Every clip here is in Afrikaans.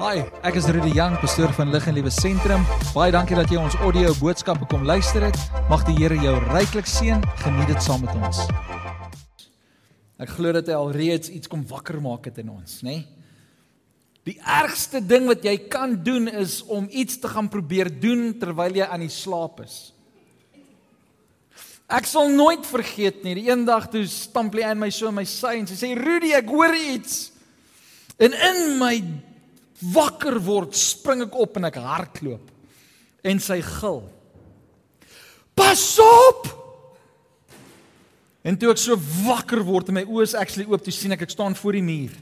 Hi, ek is Rudy Jang, pastoor van Lig en Liewe Sentrum. Baie dankie dat jy ons audio boodskappe kom luister het. Mag die Here jou ryklik seën. Geniet dit saam met ons. Ek glo dat hy alreeds iets kom wakker maak het in ons, nê? Nee? Die ergste ding wat jy kan doen is om iets te gaan probeer doen terwyl jy aan die slaap is. Ek sal nooit vergeet nie, die eendag toe stamp lê in my so in my sy en sy sê Rudy, ek hoor iets. En in my wakker word, spring ek op en ek hardloop. En sy gil. Pas op! En toe ek so wakker word en my oë is actually oop, toe sien ek ek staan voor die muur.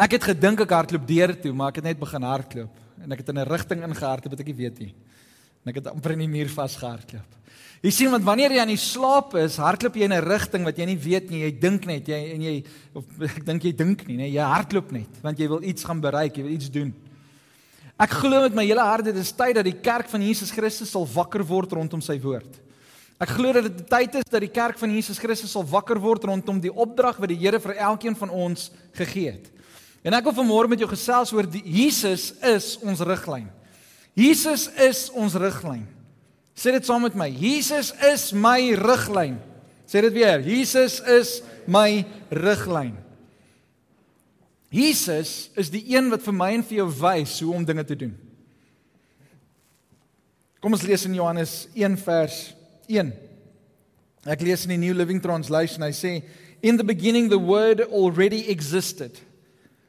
Ek het gedink ek hardloop deur toe, maar ek het net begin hardloop en ek het in 'n rigting ingehardloop wat ek nie weet nie. En ek het amper in die muur vasgehardloop. Jy sien want wanneer jy aan die slaap is, hardloop jy in 'n rigting wat jy nie weet nie. Jy dink net jy en jy of ek dink jy dink nie, nee, jy hardloop net want jy wil iets gaan bereik, jy wil iets doen. Ek glo met my hele hart dit is tyd dat die kerk van Jesus Christus sal wakker word rondom sy woord. Ek glo dat dit tyd is dat die kerk van Jesus Christus sal wakker word rondom die opdrag wat die Here vir elkeen van ons gegee het. En ek wil vanmôre met jou gesels oor die Jesus is ons riglyn. Jesus is ons riglyn. Sê dit saam met my. Jesus is my riglyn. Sê dit weer. Jesus is my riglyn. Jesus is die een wat vir my en vir jou wys hoe om dinge te doen. Kom ons lees in Johannes 1 vers 1. Ek lees in die New Living Translation. Hy sê in the beginning the word already existed.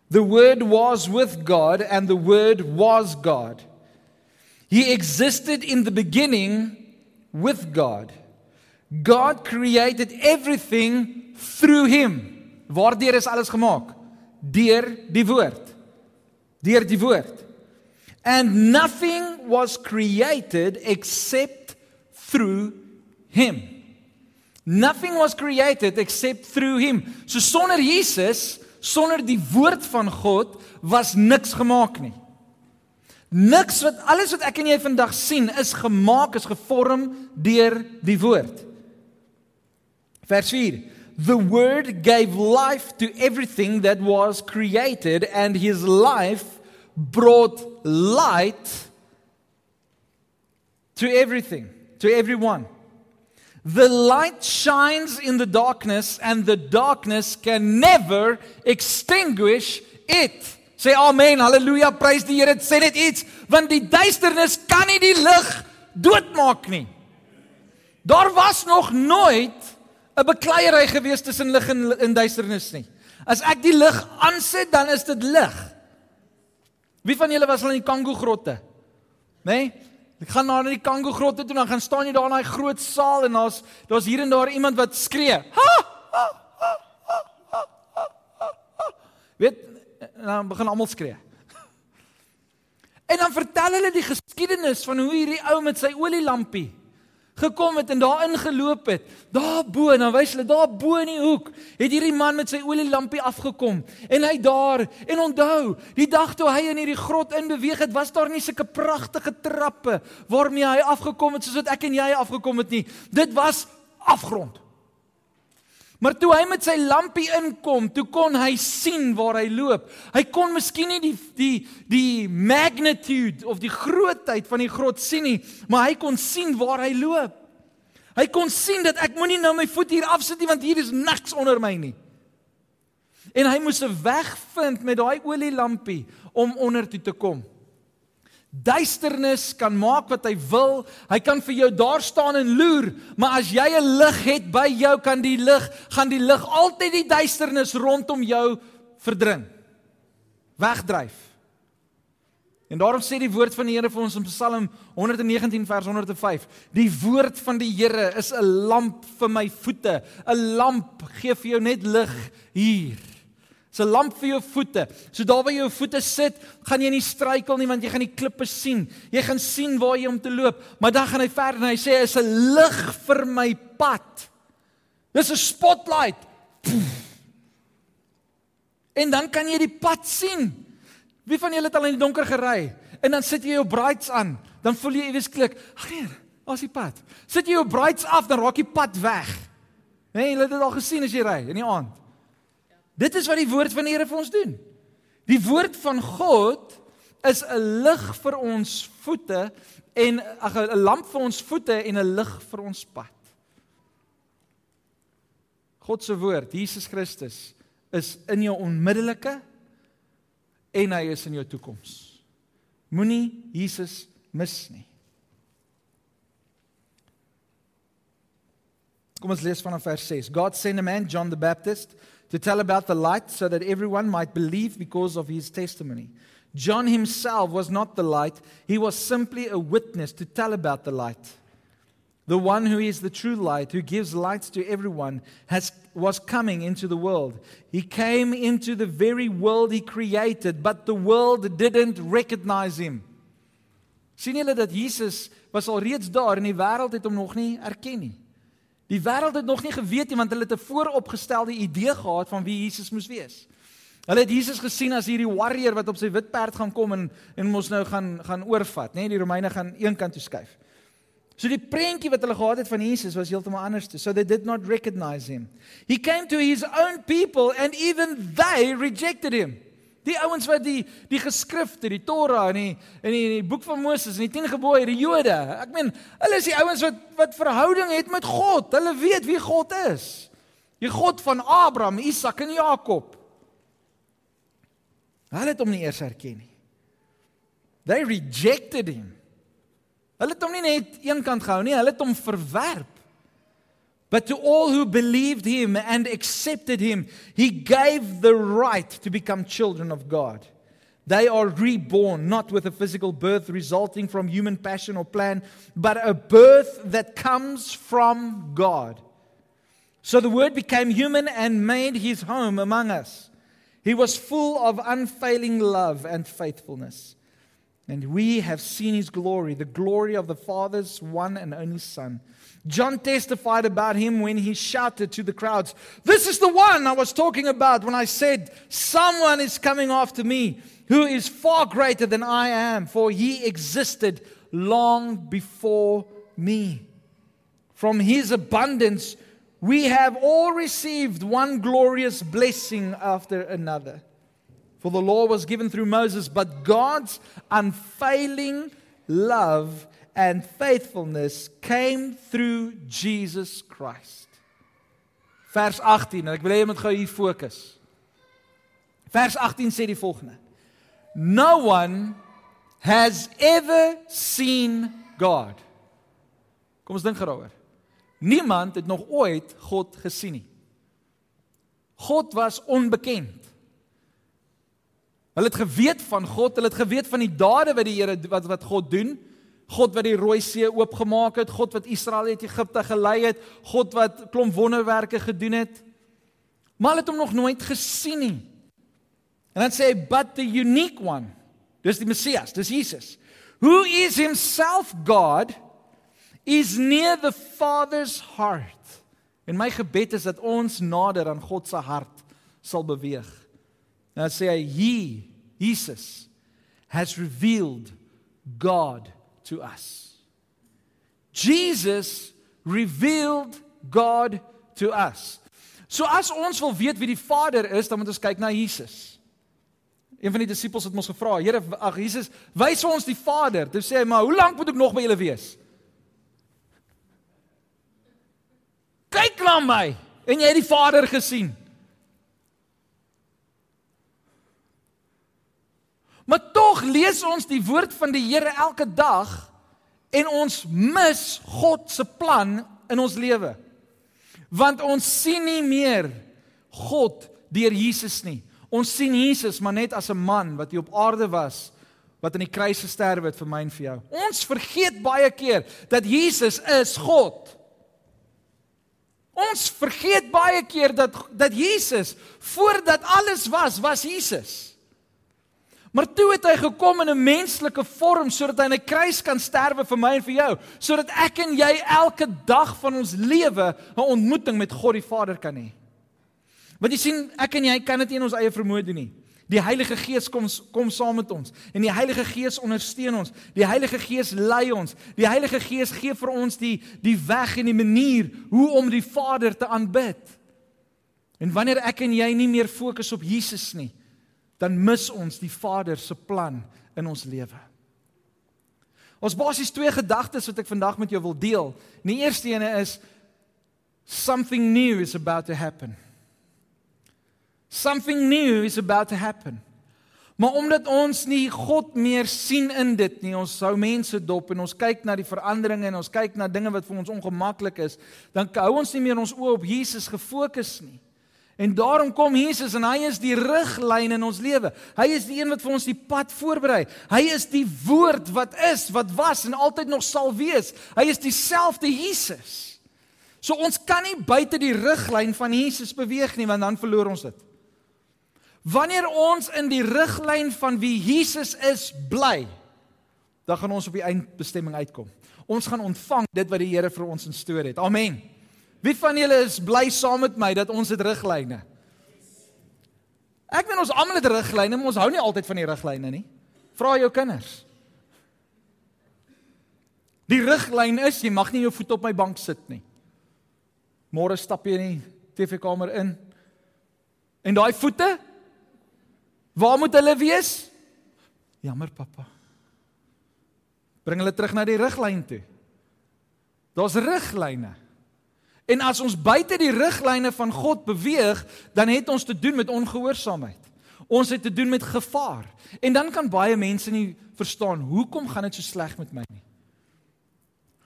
The word was with God and the word was God. He existed in the beginning with God. God created everything through him. Waardeur is alles gemaak? Deur die woord. Deur die woord. And nothing was created except through him. Nothing was created except through him. So sonder Jesus, sonder die woord van God was niks gemaak nie. Niks wat alles wat ek en jy vandag sien is gemaak is gevorm deur die woord. Vers 4 The word gave life to everything that was created and his life brought light to everything to everyone. The light shines in the darkness and the darkness can never extinguish it. Sê amen, haleluja, prys die Here. Sê net iets, want die duisternis kan nie die lig doodmaak nie. Daar was nog nooit 'n bekleierery gewees tussen lig en, en duisternis nie. As ek die lig aansit, dan is dit lig. Wie van julle was al in die Kango grotte? Né? Nee? Ek gaan na die Kango grotte toe en dan gaan staan jy daar in daai groot saal en daar's daar's hier en daar iemand wat skree. Ha! ha, ha, ha, ha, ha, ha. Weet en dan begin almal skree. En dan vertel hulle die geskiedenis van hoe hierdie ou met sy olielampie gekom het en daar ingeloop het. Daar bo, dan wys hulle daar bo in die hoek, het hierdie man met sy olielampie afgekom en hy daar en onthou, die dag toe hy in hierdie grot in beweeg het, was daar nie sulke pragtige trappe waarmee hy afgekom het soos wat ek en jy afgekom het nie. Dit was afgrond. Maar toe hy met sy lampie inkom, toe kon hy sien waar hy loop. Hy kon miskien nie die die die magnitude of die grootheid van die grot sien nie, maar hy kon sien waar hy loop. Hy kon sien dat ek moenie nou my voet hier afsit nie want hier is niks onder my nie. En hy moes 'n weg vind met daai olielampie om onder toe te kom. Duisternis kan maak wat hy wil. Hy kan vir jou daar staan en loer, maar as jy 'n lig het by jou, kan die lig, gaan die lig altyd die duisternis rondom jou verdring. Wegdryf. En daarom sê die woord van die Here vir ons in Psalm 119 vers 105: Die woord van die Here is 'n lamp vir my voete. 'n Lamp gee vir jou net lig hier. 'n lamp vir jou voete. So daar waar jy jou voete sit, gaan jy nie struikel nie want jy gaan die klippe sien. Jy gaan sien waar jy om te loop. Maar dan gaan hy verder en hy sê is 'n lig vir my pad. Dis 'n spotlight. En dan kan jy die pad sien. Wie van julle het al in die donker gery en dan sit jy jou brights aan, dan voel jy iewes klik. Ag nee, daar's die pad. Sit jy jou brights af, dan raak die pad weg. Nee, jy het dit al gesien as jy ry in die aand. Dit is wat die woord van die Here vir ons doen. Die woord van God is 'n lig vir ons voete en ag 'n lamp vir ons voete en 'n lig vir ons pad. God se woord, Jesus Christus, is in jou onmiddellike en hy is in jou toekoms. Moenie Jesus mis nie. Kom ons lees vanaf vers 6. God sent a man John the Baptist to tell about the light so that everyone might believe because of his testimony. John himself was not the light, he was simply a witness to tell about the light. The one who is the true light, who gives light to everyone, has, was coming into the world. He came into the very world he created, but the world didn't recognize him. sien julle dat Jesus was al reeds daar en die wêreld het hom nog nie erken nie. Die wêreld het nog nie geweet nie want hulle het 'n vooropgestelde idee gehad van wie Jesus moes wees. Hulle het Jesus gesien as hierdie warrior wat op sy wit perd gaan kom en en mos nou gaan gaan oorvat, nê? Nee, die Romeine gaan een kant toe skuif. So die prentjie wat hulle gehad het van Jesus was heeltemal anders. So they did not recognize him. He came to his own people and even they rejected him. Die ouens wat die die geskrifte, die Torah en die in die, die boek van Moses en die 10 gebooie, die Jode. Ek meen, hulle is die ouens wat wat verhouding het met God. Hulle weet wie God is. Die God van Abraham, Isak en Jakob. Hulle het hom nie eers erken nie. They rejected him. Hulle het hom nie net eenkant gehou nie, hulle het hom verwerp. But to all who believed him and accepted him, he gave the right to become children of God. They are reborn, not with a physical birth resulting from human passion or plan, but a birth that comes from God. So the Word became human and made his home among us. He was full of unfailing love and faithfulness. And we have seen his glory, the glory of the Father's one and only Son. John testified about him when he shouted to the crowds, This is the one I was talking about when I said, Someone is coming after me who is far greater than I am, for he existed long before me. From his abundance, we have all received one glorious blessing after another. For the law was given through Moses, but God's unfailing love and faithfulness came through Jesus Christ. Vers 18 en ek wil hê jy moet gou hier fokus. Vers 18 sê die volgende: No one has ever seen God. Kom ons dink daaroor. Niemand het nog ooit God gesien nie. God was onbekend. Hulle het geweet van God, hulle het geweet van die dade wat die Here wat wat God doen. God wat die Rooi See oopgemaak het, God wat Israel uit Egipte gelei het, God wat klomp wonderwerke gedoen het. Maar hulle het hom nog nooit gesien nie. En dan sê hy but the unique one. Dis die Messias, dis Jesus. Who is himself God is near the Father's heart. En my gebed is dat ons nader aan God se hart sal beweeg. Nou sê hy he Jesus has revealed God to us. Jesus revealed God to us. So as ons wil weet wie die Vader is, dan moet ons kyk na Jesus. Een van die disippels het ons gevra, Here, ag Jesus, wys ons die Vader. Toe sê hy, maar hoe lank moet ek nog by julle wees? Kyk na my en jy het die Vader gesien. Maar tog lees ons die woord van die Here elke dag en ons mis God se plan in ons lewe. Want ons sien nie meer God deur Jesus nie. Ons sien Jesus maar net as 'n man wat hier op aarde was wat aan die kruis gesterf het vir my en vir jou. Ons vergeet baie keer dat Jesus is God. Ons vergeet baie keer dat dat Jesus voordat alles was, was Jesus. Maar toe het hy gekom in 'n menslike vorm sodat hy aan 'n kruis kan sterwe vir my en vir jou, sodat ek en jy elke dag van ons lewe 'n ontmoeting met God die Vader kan hê. Want jy sien, ek en jy kan dit nie in ons eie vermoë doen nie. Die Heilige Gees kom kom saam met ons en die Heilige Gees ondersteun ons. Die Heilige Gees lei ons. Die Heilige Gees gee vir ons die die weg en die manier hoe om die Vader te aanbid. En wanneer ek en jy nie meer fokus op Jesus nie, dan mis ons die Vader se plan in ons lewe. Ons basies twee gedagtes wat ek vandag met jou wil deel. Die eerste ene is something new is about to happen. Something new is about to happen. Maar omdat ons nie God meer sien in dit nie, ons hou mense dop en ons kyk na die veranderinge en ons kyk na dinge wat vir ons ongemaklik is, dan hou ons nie meer ons oë op Jesus gefokus nie. En daarom kom Jesus en hy is die riglyn in ons lewe. Hy is die een wat vir ons die pad voorberei. Hy is die woord wat is, wat was en altyd nog sal wees. Hy is dieselfde Jesus. So ons kan nie buite die riglyn van Jesus beweeg nie want dan verloor ons dit. Wanneer ons in die riglyn van wie Jesus is bly, dan gaan ons op die eindbestemming uitkom. Ons gaan ontvang dit wat die Here vir ons instoor het. Amen. Wie van julle is bly saam met my dat ons het riglyne? Ek weet ons almal het riglyne, maar ons hou nie altyd van die riglyne nie. Vra jou kinders. Die riglyn is jy mag nie jou voet op my bank sit nie. Môre stap jy in die TV-kamer in. En daai voete? Waar moet hulle wees? Jammer pappa. Bring hulle terug na die riglyn toe. Daar's riglyne. En as ons buite die riglyne van God beweeg, dan het ons te doen met ongehoorsaamheid. Ons het te doen met gevaar. En dan kan baie mense nie verstaan hoekom gaan dit so sleg met my nie.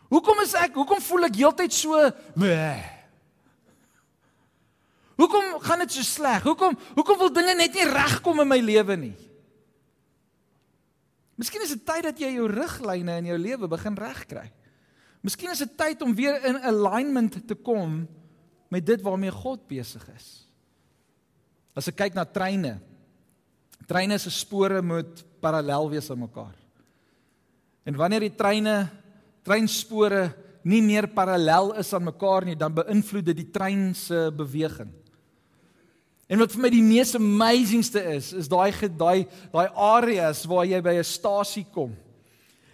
Hoekom is ek, hoekom voel ek heeltyd so bleh? Hoekom gaan dit so sleg? Hoekom hoekom wil dinge net nie regkom in my lewe nie? Miskien is dit tyd dat jy jou riglyne in jou lewe begin regkry. Miskien is dit tyd om weer in alignment te kom met dit waarmee God besig is. As ek kyk na treine. Treine se spore moet parallel wees aan mekaar. En wanneer die treine treinspore nie meer parallel is aan mekaar nie, dan beïnvloed dit die trein se beweging. En wat vir my die mees amazingste is, is daai daai daai areas waar jy by 'n stasie kom.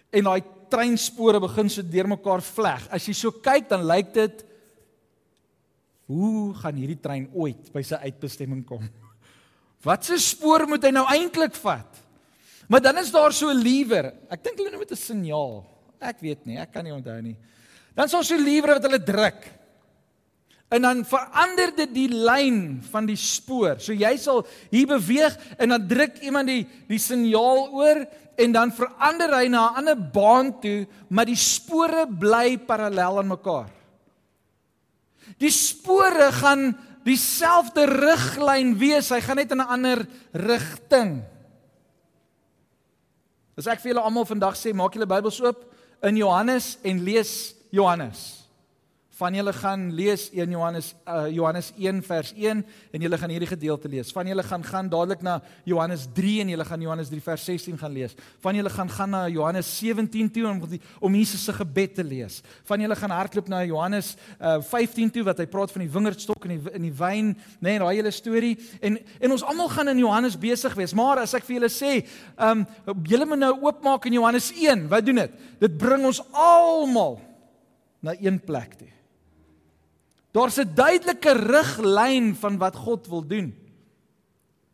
En daai treinspore begin so deurmekaar vleg. As jy so kyk dan lyk dit hoe gaan hierdie trein ooit by sy uitbestemming kom? Wat se spoor moet hy nou eintlik vat? Maar dan is daar so 'n lewer. Ek dink hulle noem dit 'n signaal. Ek weet nie, ek kan nie onthou nie. Dan is daar so 'n lewer wat hulle druk. En dan verander dit die lyn van die spoor. So jy sal hier beweeg en dan druk iemand die die signaal oor en dan verander hy na 'n ander baan toe, maar die spore bly parallel aan mekaar. Die spore gaan dieselfde riglyn wees, hy gaan net in 'n ander rigting. As ek vir julle almal vandag sê, maak julle Bybels oop in Johannes en lees Johannes van julle gaan lees 1 Johannes uh, Johannes 1 vers 1 en julle gaan hierdie gedeelte lees. Van julle gaan gaan dadelik na Johannes 3 en julle gaan Johannes 3 vers 16 gaan lees. Van julle gaan gaan na Johannes 17 toe om die, om Jesus se gebed te lees. Van julle gaan hardloop na Johannes uh, 15 toe wat hy praat van die wingerdstok en die in die wyn, nê, nee, daai hele storie. En en ons almal gaan in Johannes besig wees. Maar as ek vir julle sê, ehm um, julle moet nou oopmaak in Johannes 1, wat doen dit? Dit bring ons almal na een plek toe. Daar's 'n duidelike riglyn van wat God wil doen.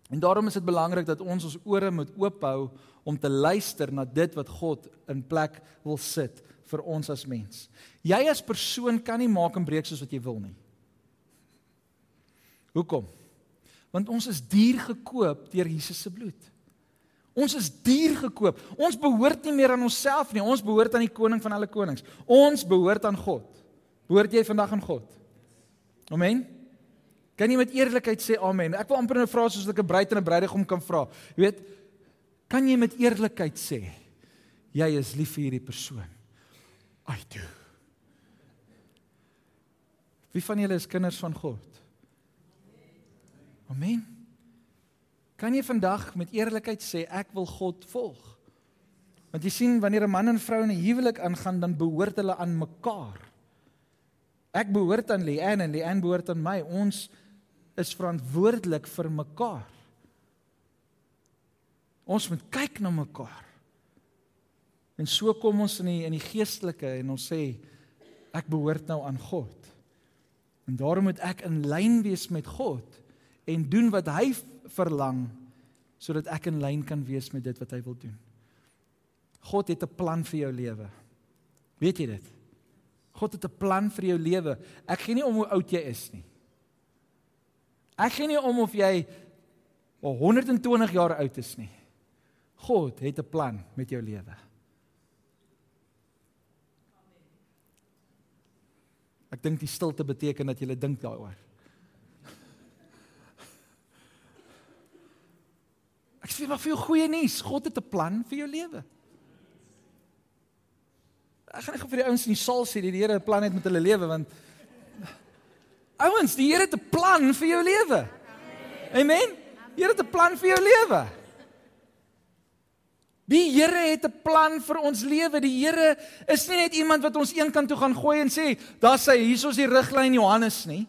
En daarom is dit belangrik dat ons ons ore moet oophou om te luister na dit wat God in plek wil sit vir ons as mens. Jy as persoon kan nie maak en breek soos wat jy wil nie. Hoekom? Want ons is duur gekoop deur Jesus se bloed. Ons is duur gekoop. Ons behoort nie meer aan onsself nie. Ons behoort aan die koning van alle konings. Ons behoort aan God. Behoort jy vandag aan God? Amen. Kan jy met eerlikheid sê amen? Ek wil amper nou vra soos ek 'n bruid en 'n bruidegom kan vra. Jy weet, kan jy met eerlikheid sê jy is lief vir hierdie persoon? I do. Wie van julle is kinders van God? Amen. Kan jy vandag met eerlikheid sê ek wil God volg? Want jy sien wanneer 'n man en vrou in 'n huwelik aangaan, dan behoort hulle aan mekaar. Ek behoort aan Leanne en Leanne behoort aan my. Ons is verantwoordelik vir mekaar. Ons moet kyk na mekaar. En so kom ons in die in die geestelike en ons sê ek behoort nou aan God. En daarom moet ek in lyn wees met God en doen wat hy verlang sodat ek in lyn kan wees met dit wat hy wil doen. God het 'n plan vir jou lewe. Weet jy dit? God het 'n plan vir jou lewe. Ek gee nie om hoe oud jy is nie. Ek gee nie om of jy 120 jaar oud is nie. God het 'n plan met jou lewe. Ek dink die stilte beteken dat jy dink daaroor. Ek sê maar vir jou goeie nuus, God het 'n plan vir jou lewe. Ek gaan vir die ouens in die saal sê die Here 'n plan het met hulle lewe want ouens, die Here het 'n plan vir jou lewe. Amen. Die Here het 'n plan vir jou lewe. Die Here het 'n plan vir ons lewe. Die Here is nie net iemand wat ons een kant toe gaan gooi en sê, "Daar's hy, hier is die riglyn Johannes nie."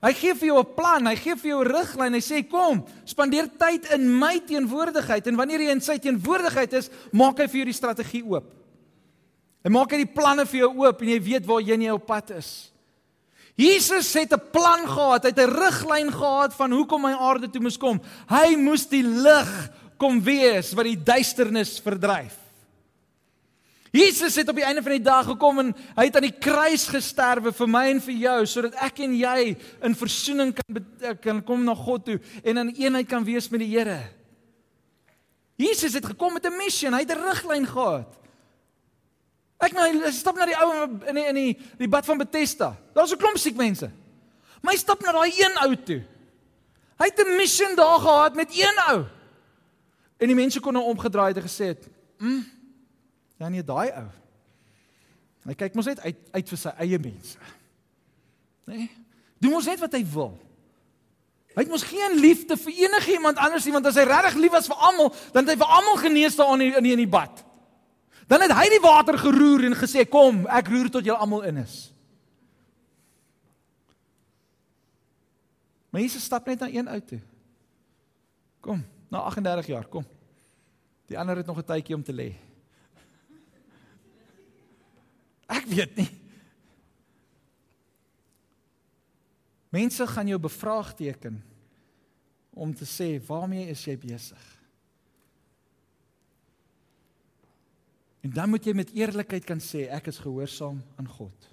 Hy gee vir jou 'n plan, hy gee vir jou 'n riglyn. Hy sê, "Kom, spandeer tyd in my teenwoordigheid." En wanneer jy in sy teenwoordigheid is, maak hy vir jou die strategie oop. Hy maak hy die planne vir jou oop en jy weet waar jy in jou pad is. Jesus het 'n plan gehad, hy het 'n riglyn gehad van hoekom hy aarde toe moes kom. Hy moes die lig kom wees wat die duisternis verdryf. Jesus het op die einde van die dag gekom en hy het aan die kruis gesterwe vir my en vir jou sodat ek en jy in versoening kan kan kom na God toe en in eenheid kan wees met die Here. Jesus het gekom met 'n missie, hy het 'n riglyn gehad. Ek nou stap na die ou in die, in die die bad van Bethesda. Daar's 'n klomp siek mense. My stap na daai een ou toe. Hy het 'n missie daar gehad met een ou. En die mense kon hom nou omgedraai het en gesê het, "Mm. Ja nee, daai ou. Hy kyk mos net uit uit vir sy eie mense." Nee. Doen mos net wat hy wil. Hy het mos geen liefde vir enigiemand anders nie, want as hy regtig lief was vir almal, dan het hy vir almal genees daar in die, in die, in die bad. Dan het hy die water geroer en gesê kom, ek roer tot julle almal in is. Maar Jesus stap net na een uit toe. Kom, na 38 jaar, kom. Die ander het nog 'n tydjie om te lê. Ek weet nie. Mense gaan jou bevraagteken om te sê waarmee is jy besig? En dan moet jy met eerlikheid kan sê ek is gehoorsaam aan God.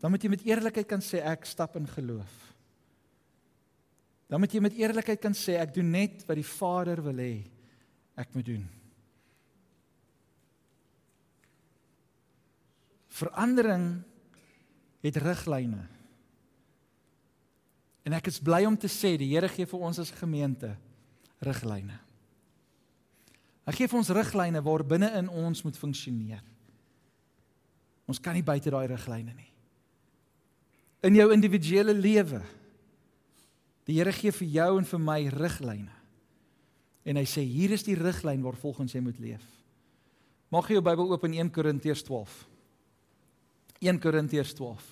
Dan moet jy met eerlikheid kan sê ek stap in geloof. Dan moet jy met eerlikheid kan sê ek doen net wat die Vader wil hê ek moet doen. Verandering het riglyne. En ek is bly om te sê die Here gee vir ons as gemeente riglyne. Hy gee vir ons riglyne waar binne in ons moet funksioneer. Ons kan nie buite daai riglyne nie. In jou individuele lewe. Die Here gee vir jou en vir my riglyne. En hy sê hier is die riglyn waar volgens jy moet leef. Maak jy jou Bybel oop in 1 Korintiërs 12. 1 Korintiërs 12.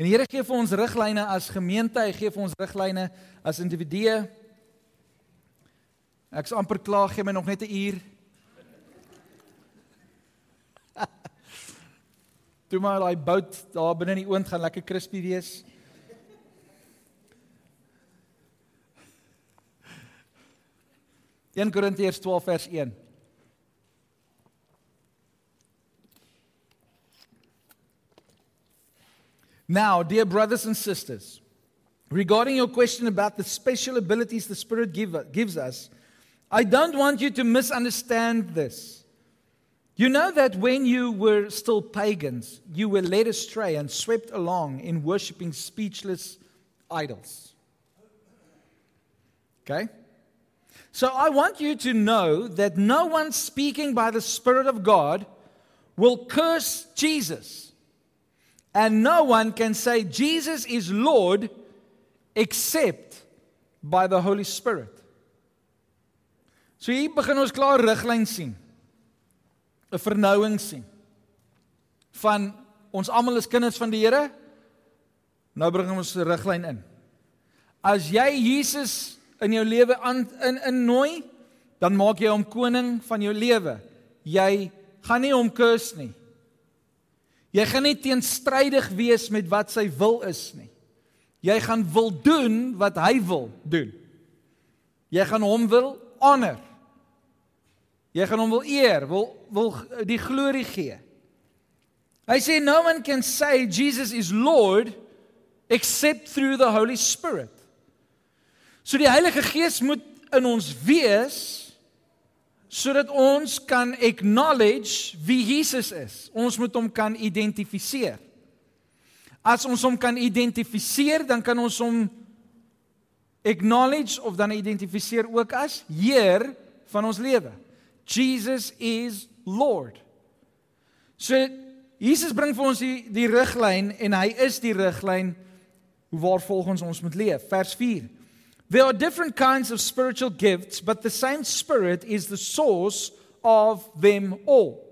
En die Here gee vir ons riglyne as gemeente, hy gee vir ons riglyne as individue. Ek's amper klaar, gee my nog net 'n uur. Toe maar daai bout daar binne in die oond gaan lekker crispy wees. In Korintiërs 12 vers 1. Now, dear brothers and sisters, regarding your question about the special abilities the Spirit give, gives us, I don't want you to misunderstand this. You know that when you were still pagans, you were led astray and swept along in worshiping speechless idols. Okay? So I want you to know that no one speaking by the Spirit of God will curse Jesus. And no one can say Jesus is Lord except by the Holy Spirit. So hier begin ons klaar riglyn sien. 'n Vernouing sien. Van ons almal is kinders van die Here. Nou bring ons 'n riglyn in. As jy Jesus in jou lewe aan in innooi, dan maak jy hom koning van jou lewe. Jy gaan nie hom kus nie. Jy gaan nie teenstrydig wees met wat sy wil is nie. Jy gaan wil doen wat hy wil doen. Jy gaan hom wil honor. Jy gaan hom wil eer, wil wil die glorie gee. Hy sê no one can say Jesus is Lord except through the Holy Spirit. So die Heilige Gees moet in ons wees sodat ons kan acknowledge wie Jesus is. Ons moet hom kan identifiseer. As ons hom kan identifiseer, dan kan ons hom acknowledge of dan identifiseer ook as Heer van ons lewe. Jesus is Lord. So Jesus bring vir ons die die riglyn en hy is die riglyn hoe waar volgens ons moet leef. Vers 4. There are different kinds of spiritual gifts, but the same Spirit is the source of them all.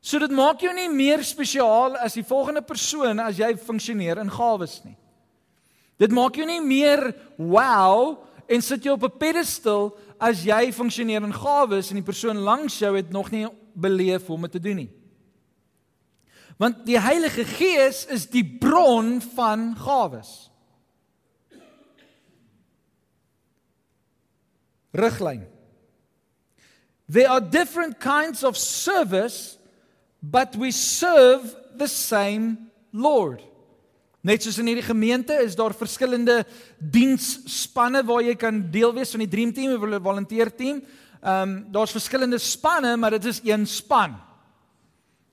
So dit maak jou nie meer spesiaal as die volgende persoon as jy funksioneer in gawes nie. Dit maak jou nie meer wow en sit jou op 'n pedestal as jy funksioneer in gawes en die persoon langs jou het nog nie beleef hoe om dit te doen nie. Want die Heilige Gees is die bron van gawes. riglyn. There are different kinds of service, but we serve the same Lord. Net soos in hierdie gemeente is daar verskillende diensspanne waar jy kan deel wees van die dream team of volunteer team. Ehm um, daar's verskillende spanne, maar dit is een span.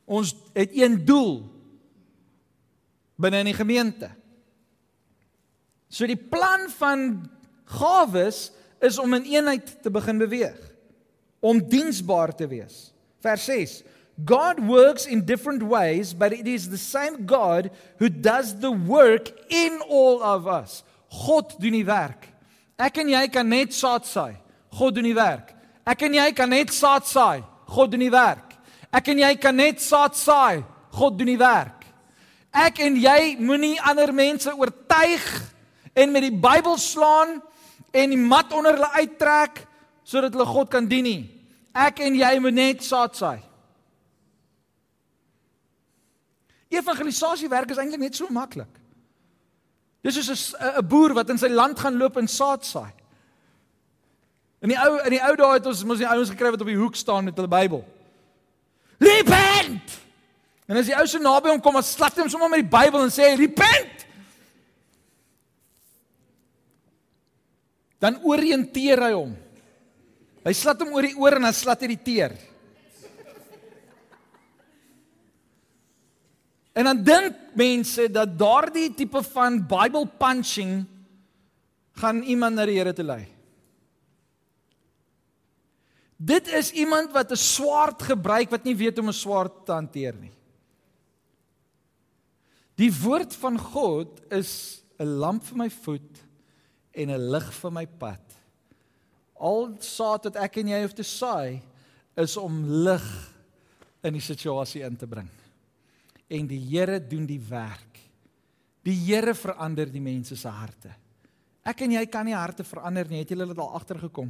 Ons het een doel binne in die gemeente. So die plan van gawes is om in eenheid te begin beweeg, om diensbaar te wees. Vers 6. God works in different ways, but it is the same God who does the work in all of us. God doen die werk. Ek en jy kan net saad saai. God doen die werk. Ek en jy kan net saad saai. God doen die werk. Ek en jy kan net saad saai. God doen die werk. Ek en jy moenie ander mense oortuig en met die Bybel slaan en die mat onder hulle uittrek sodat hulle God kan dien nie. Ek en jy moet net saad saai. Evangelisasie werk is eintlik net so maklik. Dis soos 'n boer wat in sy land gaan loop en saad saai. In die ou in die ou dae het ons mos die ouens gekry wat op die hoek staan met hulle Bybel. Repent! En as die ou so naby hom kom, dan slak hy hom sommer met die Bybel en sê repent. dan orienteer hy hom. Hy slat hom oor die oor en dan slat hy die teer. En dan dink mense dat daardie tipe van Bible punching gaan iemand na die Here toe lei. Dit is iemand wat 'n swaard gebruik wat nie weet hoe om 'n swaard te hanteer nie. Die woord van God is 'n lamp vir my voet en 'n lig vir my pad. Al saad wat ek en jy hoef te saai is om lig in die situasie in te bring. En die Here doen die werk. Die Here verander die mense se harte. Ek en jy kan nie harte verander nie, het jy dit al agtergekom?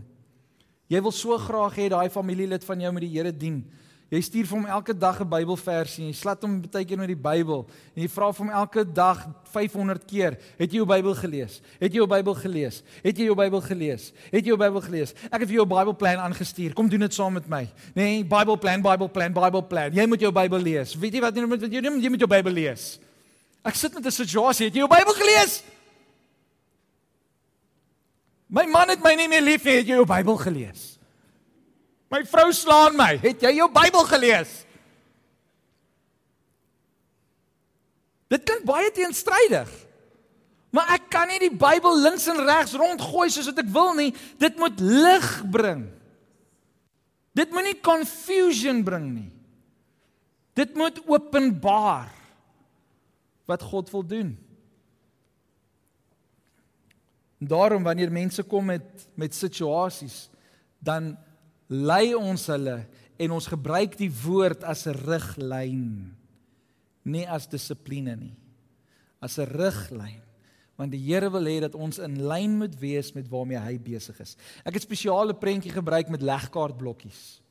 Jy wil so graag hê daai familielid van jou moet die Here dien. Jy stuur vir hom elke dag 'n Bybelversie en jy slat hom baie keer met die Bybel en jy vra vir hom elke dag 500 keer, "Het jy jou Bybel gelees? Het jy jou Bybel gelees? Het jy jou Bybel gelees? Het jy jou Bybel gelees? Ek het vir jou 'n Bybelplan aangestuur. Kom doen dit saam met my." Nee, Bybelplan, Bybelplan, Bybelplan. Jy moet jou Bybel lees. Weet jy wat jy moet jy moet jy moet jou Bybel lees. Ek sit met 'n situasie, het jy jou Bybel gelees? My man het my nie meer lief nie, het jy jou Bybel gelees? My vrou slaan my. Het jy jou Bybel gelees? Dit klink baie teenstrydig. Maar ek kan nie die Bybel links en regs rondgooi soos wat ek wil nie. Dit moet lig bring. Dit moenie confusion bring nie. Dit moet openbaar wat God wil doen. En daarom wanneer mense kom met met situasies dan lei ons hulle en ons gebruik die woord as 'n riglyn nie as dissipline nie. As 'n riglyn want die Here wil hê dat ons in lyn moet wees met waarmee hy besig is. Ek het spesiale prentjie gebruik met legkaartblokkies.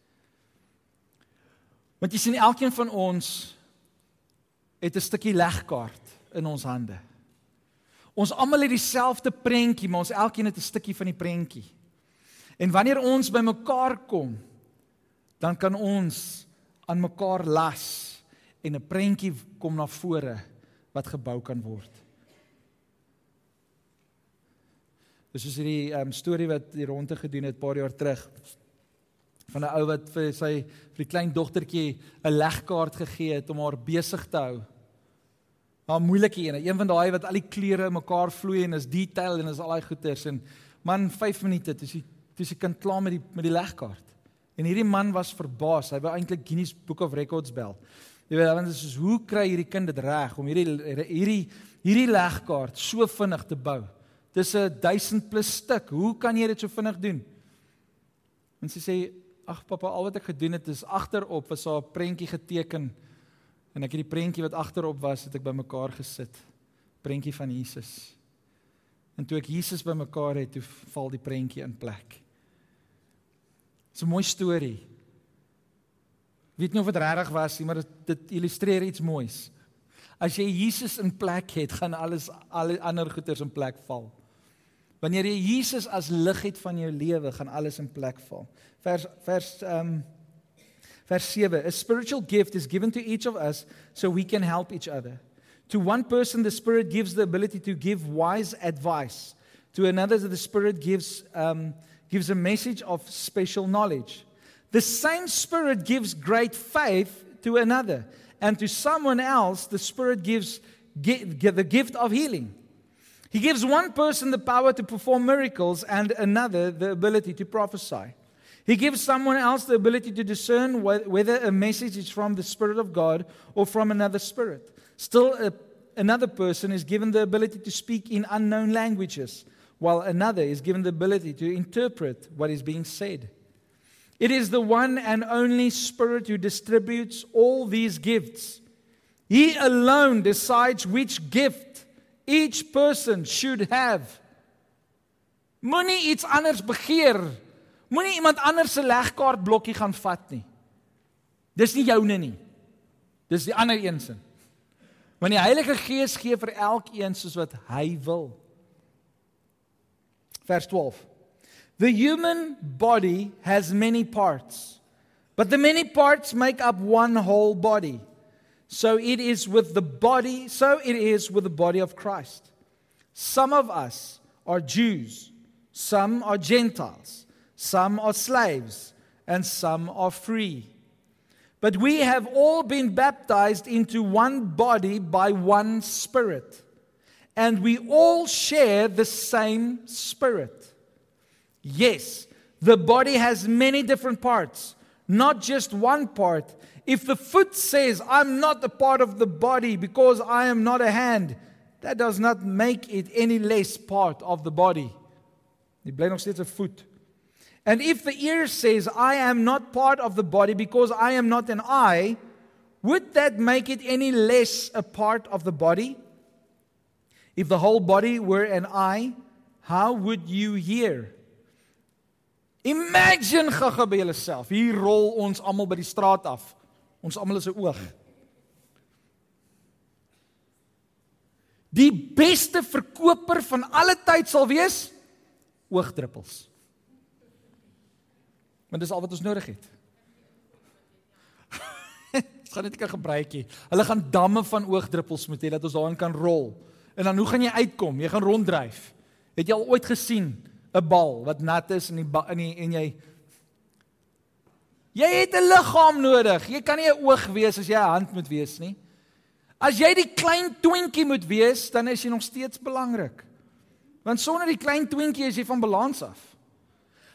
Want jy sien elkeen van ons het 'n stukkie legkaart in ons hande. Ons almal het dieselfde prentjie maar ons elkeen het 'n stukkie van die prentjie En wanneer ons by mekaar kom, dan kan ons aan mekaar las en 'n prentjie kom na vore wat gebou kan word. Dis is hierdie um, storie wat die ronde gedoen het 'n paar jaar terug van 'n ou wat vir sy vir die klein dogtertjie 'n legkaart gegee het om haar besig te hou. 'n Moeilike een, een van daai wat al die kleure mekaar vloei en is detail en is al daai goeters en man 5 minute toe sy toe sy kind klaar met die met die legkaart. En hierdie man was verbaas. Hy wou eintlik Guinness Book of Records bel. Jy weet, want dit is hoe kry hierdie kind dit reg om hierdie hierdie hierdie legkaart so vinnig te bou? Dis 'n 1000 plus stuk. Hoe kan jy dit so vinnig doen? En sy sê, "Ag pappa, al wat ek gedoen het is agterop was daar 'n prentjie geteken en ek het die prentjie wat agterop was, het ek bymekaar gesit. Prentjie van Jesus. En toe ek Jesus bymekaar het, toe val die prentjie in plek." Dis 'n mooi storie. Weet nie of dit regtig was nie, maar dit, dit illustreer iets moois. As jy Jesus in plek het, gaan alles al ander goeders in plek val. Wanneer jy Jesus as lig het van jou lewe, gaan alles in plek val. Vers vers ehm um, vers 7. A spiritual gift is given to each of us so we can help each other. To one person the spirit gives the ability to give wise advice. To another the spirit gives um gives a message of special knowledge. The same spirit gives great faith to another, and to someone else the spirit gives the gift of healing. He gives one person the power to perform miracles and another the ability to prophesy. He gives someone else the ability to discern whether a message is from the Spirit of God or from another spirit. Still, a, another person is given the ability to speak in unknown languages, while another is given the ability to interpret what is being said. It is the one and only Spirit who distributes all these gifts. He alone decides which gift each person should have. Moenie iets anders begeer. Moenie iemand anders se legkaart blokkie gaan vat nie. Dis nie joune nie. Dis die ander een se. Want die Heilige Gees gee vir elkeen soos wat hy wil. Vers 12. The human body has many parts, but the many parts make up one whole body. So it is with the body, so it is with the body of Christ. Some of us are Jews, some are Gentiles, some are slaves, and some are free. But we have all been baptized into one body by one Spirit, and we all share the same Spirit. Yes, the body has many different parts, not just one part. If the foot says, I'm not a part of the body because I am not a hand, that does not make it any less part of the body. Jy bly nog 'n voet. And if the ear says, I am not part of the body because I am not an eye, would that make it any less a part of the body? If the whole body were an eye, how would you hear? Imagine gaga by jouself. Hier rol ons almal by die straat af. Ons almal is 'n oog. Die beste verkoper van alle tyd sal wees oogdruppels. Want dis al wat ons nodig het. Dit gaan net 'n gebruikie. Hulle gaan damme van oogdruppels moet hê dat ons daarin kan rol. En dan hoe gaan jy uitkom? Jy gaan ronddryf. Het jy al ooit gesien 'n bal wat nat is in die in die en jy Jy het 'n liggaam nodig. Jy kan nie 'n oog wees as jy 'n hand moet wees nie. As jy die klein twintjie moet wees, dan is jy nog steeds belangrik. Want sonder die klein twintjie is jy van balans af.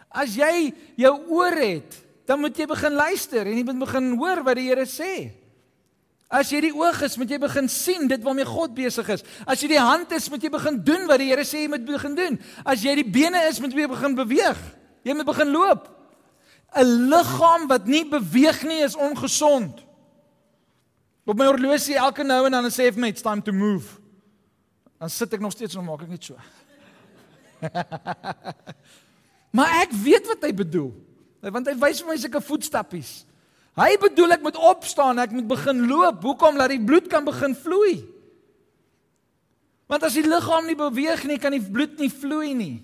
As jy jou oor het, dan moet jy begin luister en jy moet begin hoor wat die Here sê. As jy die oog is, moet jy begin sien dit waarmee God besig is. As jy die hand is, moet jy begin doen wat die Here sê jy moet begin doen. As jy die bene is, moet jy begin beweeg. Jy moet begin loop. 'n liggaam wat nie beweeg nie is ongesond. Op my horlosie elke nou en dan sê vir my it's time to move. Dan sit ek nog steeds en maak ek net so. maar ek weet wat hy bedoel. Want hy wys vir my sulke voetstappies. Hy bedoel ek moet opstaan, ek moet begin loop. Hoekom laat die bloed kan begin vloei? Want as die liggaam nie beweeg nie, kan die bloed nie vloei nie.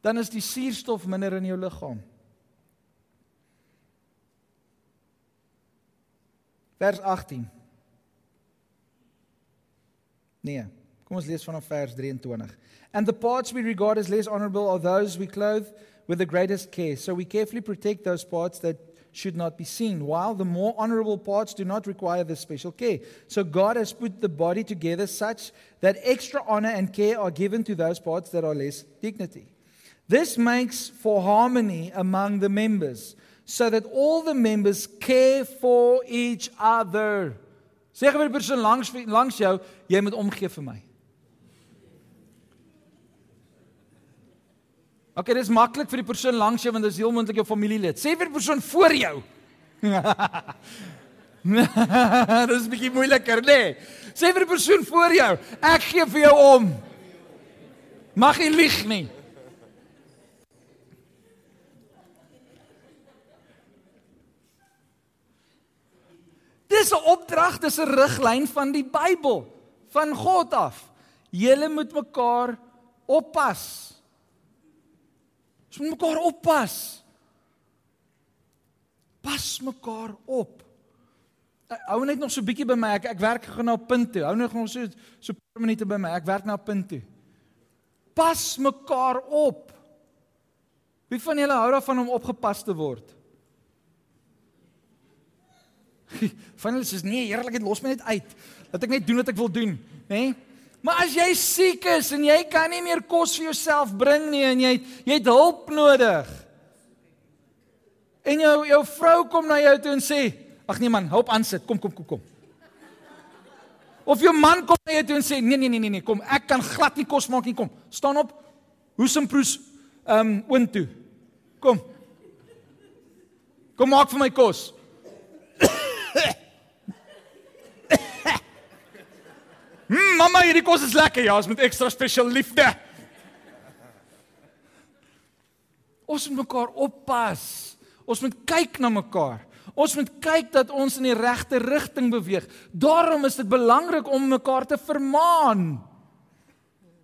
dan is die suurstof minder in jou liggaam. Vers 18. Nee, kom ons lees vanaf vers 23. And the parts we regard as less honorable are those we clothe with the greatest care. So we carefully protect those parts that should not be seen, while the more honorable parts do not require this special care. So God has put the body together such that extra honor and care are given to those parts that are less dignity. This makes for harmony among the members, so that all the members care for each other. Sê vir die persoon langs langs jou, jy moet omgee vir my. Okay, dis maklik vir die persoon langs jou want dit is heel moontlik jou familielid. Sê vir die persoon voor jou. dis 'n bietjie moeiliker, nê? Nee. Sê vir die persoon voor jou, ek gee vir jou om. Mag jy lieg nie. Dis 'n opdrag, dis 'n riglyn van die Bybel, van God af. Julle moet mekaar oppas. Ons moet mekaar oppas. Pas mekaar op. Hou net nog so 'n bietjie by my. Ek ek werk gou na 'n punt toe. Hou nog so so 'n paar minute by my. Ek werk na 'n punt toe. Pas mekaar op. Wie van julle hou daarvan om opgepas te word? Van hulle sê nee, eerlikheid los my net uit. Laat ek net doen wat ek wil doen, nê? Nee? Maar as jy siek is en jy kan nie meer kos vir jouself bring nie en jy jy het hulp nodig. En jou jou vrou kom na jou toe en sê: "Ag nee man, help aan sit. Kom kom kom kom." Of jou man kom na jou toe en sê: "Nee nee nee nee nee, kom, ek kan glad nie kos maak nie, kom. Staan op. Hoesemproes ehm um, oond toe. Kom. Kom maak vir my kos." Mm, mamma, hierdie kos is lekker. Ja, ons met ekstra spesiaal liefde. Ons moet mekaar oppas. Ons moet kyk na mekaar. Ons moet kyk dat ons in die regte rigting beweeg. Daarom is dit belangrik om mekaar te vermaan.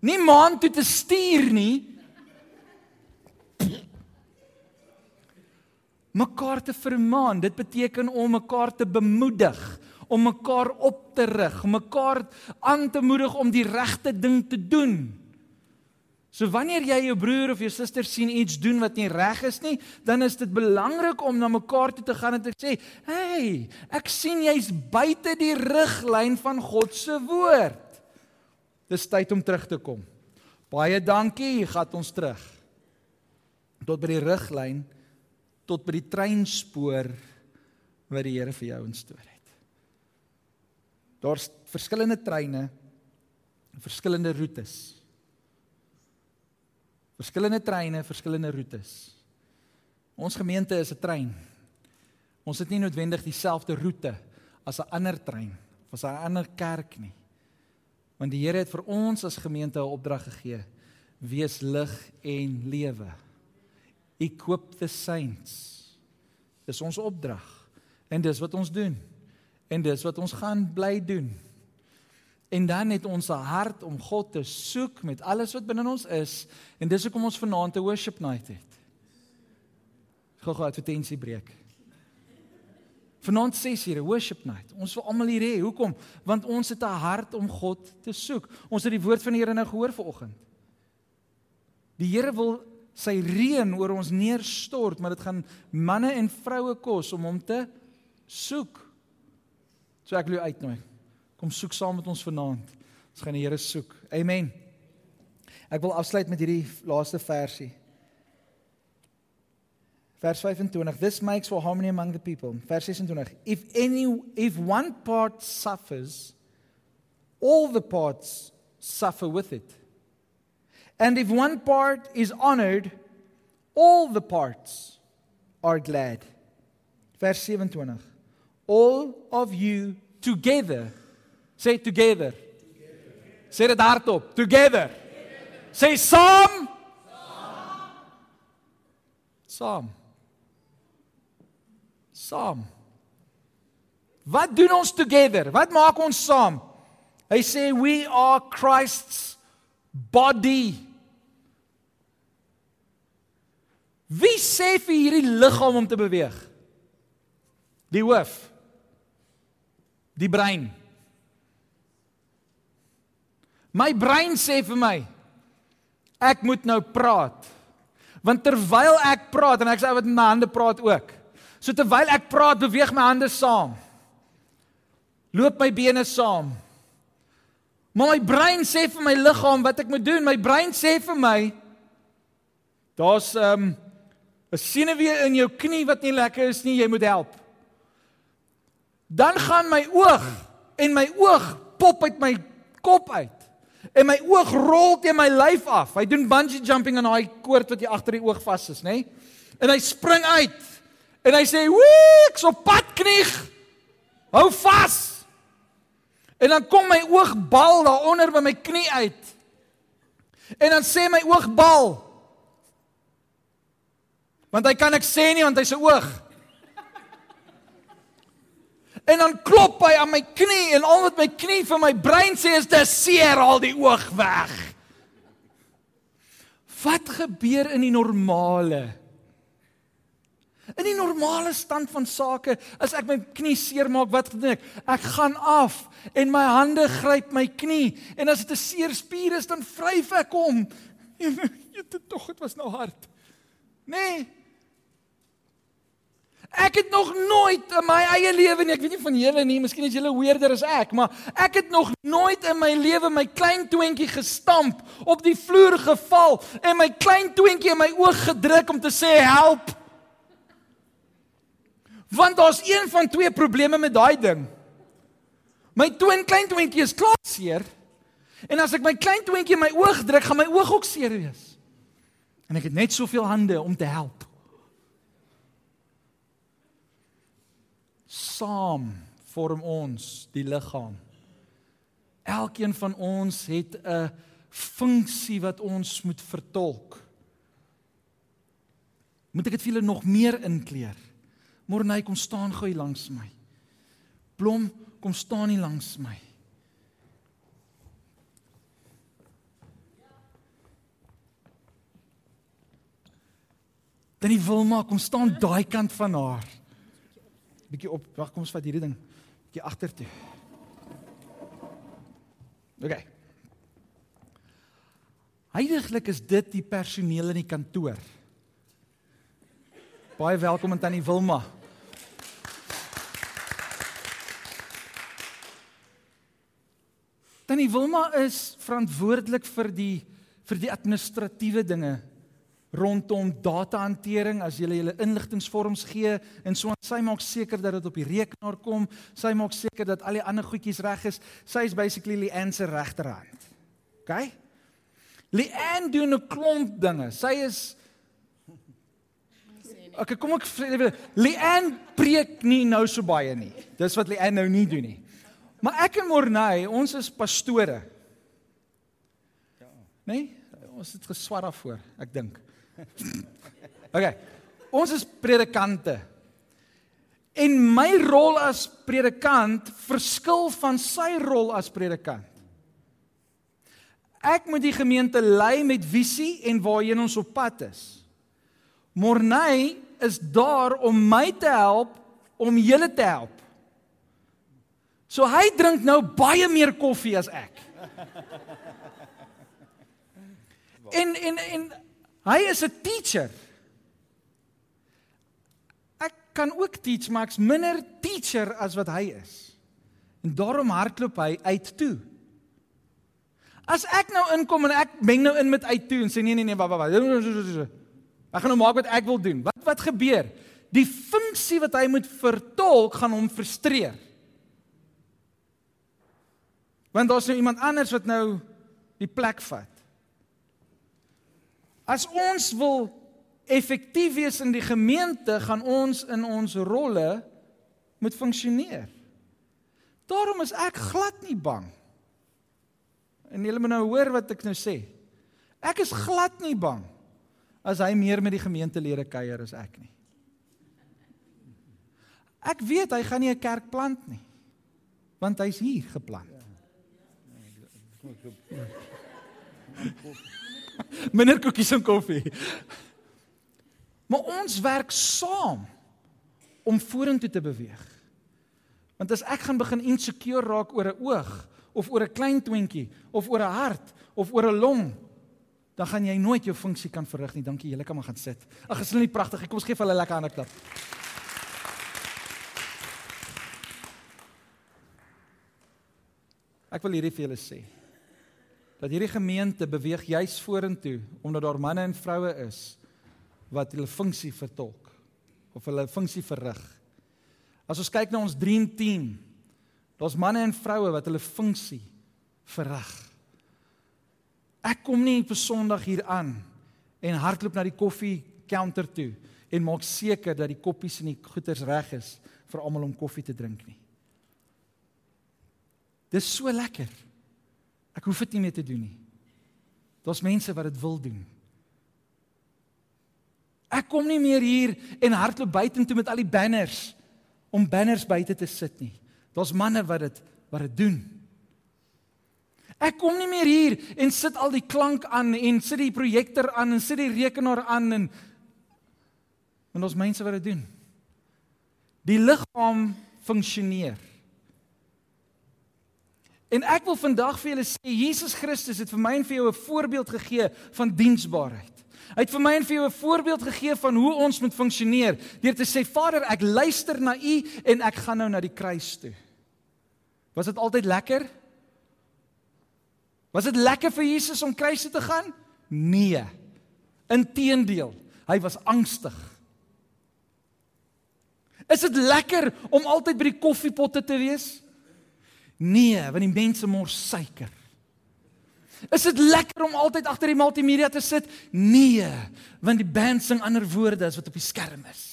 Nie maan toe te stuur nie. Mekaar te vermaan, dit beteken om mekaar te bemoedig, om mekaar op te rig, mekaar aan te moedig om die regte ding te doen. So wanneer jy jou broer of jou suster sien iets doen wat nie reg is nie, dan is dit belangrik om na mekaar toe te gaan en te sê, "Hey, ek sien jy's buite die riglyn van God se woord. Dis tyd om terug te kom." Baie dankie, gaan ons terug. Tot by die riglyn, tot by die treinspoor wat die Here vir jou instoor het. Daar's verskillende treine, verskillende roetes. Verskillende treine, verskillende roetes. Ons gemeente is 'n trein. Ons het nie noodwendig dieselfde roete as 'n ander trein of as 'n ander kerk nie. Want die Here het vir ons as gemeente 'n opdrag gegee: wees lig en lewe. Equip the saints. Dis ons opdrag. En dis wat ons doen. En dis wat ons gaan bly doen. En dan het ons 'n hart om God te soek met alles wat binne ons is en dis hoekom ons vanaand 'n worship night het. Gou-gou advertensie breek. Vanaand 6 ure worship night. Ons wil almal hier hê. Hoekom? Want ons het 'n hart om God te soek. Ons het die woord van die Here nou gehoor vanoggend. Die Here wil sy reën oor ons neerstort, maar dit gaan manne en vroue kos om hom te soek. So ek wil jou uitnooi. Kom soek saam met ons vanaand. Ons gaan die Here soek. Amen. Ek wil afsluit met hierdie laaste versie. Vers 25. This makes for harmony among the people. Vers 26. If any if one part suffers, all the parts suffer with it. And if one part is honored, all the parts are glad. Vers 27 all of you together. Say together. together. Sê dit hardop. Together. Sê saam. Saam. Saam. Wat doen ons together? Wat maak ons saam? Hy sê we are Christ's body. Wie sê vir hierdie liggaam om te beweeg? Die hoof. Die brein. My brein sê vir my ek moet nou praat. Want terwyl ek praat en ek sê wat met my hande praat ook. So terwyl ek praat, beweeg my hande saam. Loop my bene saam. Maar my brein sê vir my liggaam wat ek moet doen. My brein sê vir my daar's 'n um, 'n senuwee in jou knie wat nie lekker is nie, jy moet help. Dan gaan my oog en my oog pop uit my kop uit en my oog rol teen my lyf af. Hy doen bungee jumping aan daai koord wat jy agter die oog vas is, nê? En hy spring uit. En hy sê, "Wee, ek's op pad knieg. Hou vas." En dan kom my oogbal daaronder by my knie uit. En dan sê my oogbal, want hy kan ek sê nie want hy's 'n oog. En dan klop hy aan my knie en al wat my knie vir my brein sê is dis seer al die oog weg. Wat gebeur in die normale? In die normale stand van sake, as ek my knie seermaak, wat doen ek? Ek gaan af en my hande gryp my knie en as dit 'n seer spier is, dan vryf ek hom. Jy dit tog, dit was nou hard. Nee, Ek het nog nooit in my eie lewe nie, ek weet nie van julle nie, miskien is julle weerder as ek, maar ek het nog nooit in my lewe my klein twintjie gestamp, op die vloer geval en my klein twintjie in my oog gedruk om te sê help. Want daar's een van twee probleme met daai ding. My twin klein twintjie is klaar seer. En as ek my klein twintjie in my oog druk, gaan my oog ook seer wees. En ek het net soveel hande om te help. Saam vorm ons die liggaam. Elkeen van ons het 'n funksie wat ons moet vertolk. Moet ek dit vir julle nog meer inkleer? Morney kom staan gou hier langs my. Blom, kom staan hier langs my. Dan die Wilma kom staan daai kant van haar bietjie op. Wag, kom ons vat hierdie ding bietjie agtertoe. OK. Heiliglik is dit die personeel in die kantoor. Baie welkom aan Tannie Wilma. Tannie Wilma is verantwoordelik vir die vir die administratiewe dinge rondom datahantering as jy julle inligtingvorms gee en so sy maak seker dat dit op die rekenaar kom. Sy maak seker dat al die ander goedjies reg is. Sy is basically Leanne se regterhand. OK? Leanne doen 'n klomp dinge. Sy is OK, kom ek Leanne preek nie nou so baie nie. Dis wat Leanne nou nie doen nie. Maar ek en Morney, ons is pastore. Ja. Nee? Ons het geswat daarvoor, ek dink. OK. Ons is predikante. En my rol as predikant verskil van sy rol as predikant. Ek moet die gemeente lei met visie en waarheen ons op pad is. Morney is daar om my te help om julle te help. So hy drink nou baie meer koffie as ek. En en en Hy is 'n teacher. Ek kan ook teach, maar ek's minder teacher as wat hy is. En daarom hardloop hy uit toe. As ek nou inkom en ek meng nou in met uit toe en sê nee nee nee, wa wa wa. Ek gaan nou maak wat ek wil doen. Wat wat gebeur? Die funksie wat hy moet vertolk gaan hom frustreer. Want daar's nou iemand anders wat nou die plek vat. As ons wil effektief wees in die gemeente, gaan ons in ons rolle moet funksioneer. Daarom is ek glad nie bang. En julle moet nou hoor wat ek nou sê. Ek is glad nie bang as hy meer met die gemeentelede kuier as ek nie. Ek weet hy gaan nie 'n kerk plant nie. Want hy's hier geplant. Ja. Minder koekies en koffie. Maar ons werk saam om vorentoe te beweeg. Want as ek gaan begin insecure raak oor 'n oog of oor 'n klein twintjie of oor 'n hart of oor 'n long, dan gaan jy nooit jou funksie kan verrig nie. Dankie, julle kan maar gaan sit. Ag, is hulle nie pragtig nie? Kom ons gee vir hulle lekker hande klap. Ek wil hierdie vir julle sê. Dat hierdie gemeente beweeg juis vorentoe omdat daar manne en vroue is wat hulle funksie vertolk of hulle funksie verrig. As ons kyk na ons dream team, daar's manne en vroue wat hulle funksie verrig. Ek kom nie op Sondag hier aan en hardloop na die koffie counter toe en maak seker dat die koppies en die goeders reg is vir almal om koffie te drink nie. Dis so lekker. Ek hoef dit nie meer te doen nie. Daar's mense wat dit wil doen. Ek kom nie meer hier en hardloop buitentoe met al die banners om banners buite te sit nie. Daar's manne wat dit wat dit doen. Ek kom nie meer hier en sit al die klank aan en sit die projektor aan en sit die rekenaar aan en en ons mense wat dit doen. Die liggaam funksioneer. En ek wil vandag vir julle sê Jesus Christus het vir my en vir jou 'n voorbeeld gegee van diensbaarheid. Hy het vir my en vir jou 'n voorbeeld gegee van hoe ons moet funksioneer deur te sê Vader, ek luister na U en ek gaan nou na die kruis toe. Was dit altyd lekker? Was dit lekker vir Jesus om kruis toe te gaan? Nee. Inteendeel, hy was angstig. Is dit lekker om altyd by die koffiepotte te wees? Nee, want die mense mors suiker. Is dit lekker om altyd agter die multimedia te sit? Nee, want die band sing ander woorde as wat op die skerm is.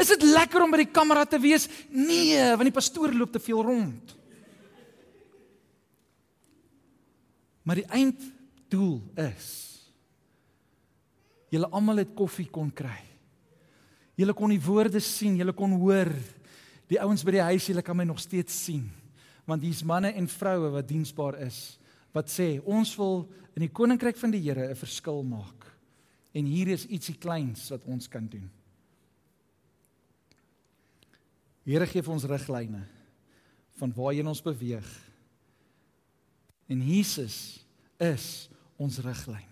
Is dit lekker om by die kamera te wees? Nee, want die pastoor loop te veel rond. Maar die einddoel is julle almal het koffie kon kry. Julle kon die woorde sien, julle kon hoor Die ouens by die huis, julle kan my nog steeds sien. Want hier's manne en vroue wat diensbaar is wat sê ons wil in die koninkryk van die Here 'n verskil maak. En hier is ietsie kleins wat ons kan doen. Here gee vir ons riglyne van waarheen ons beweeg. En Jesus is ons riglyn.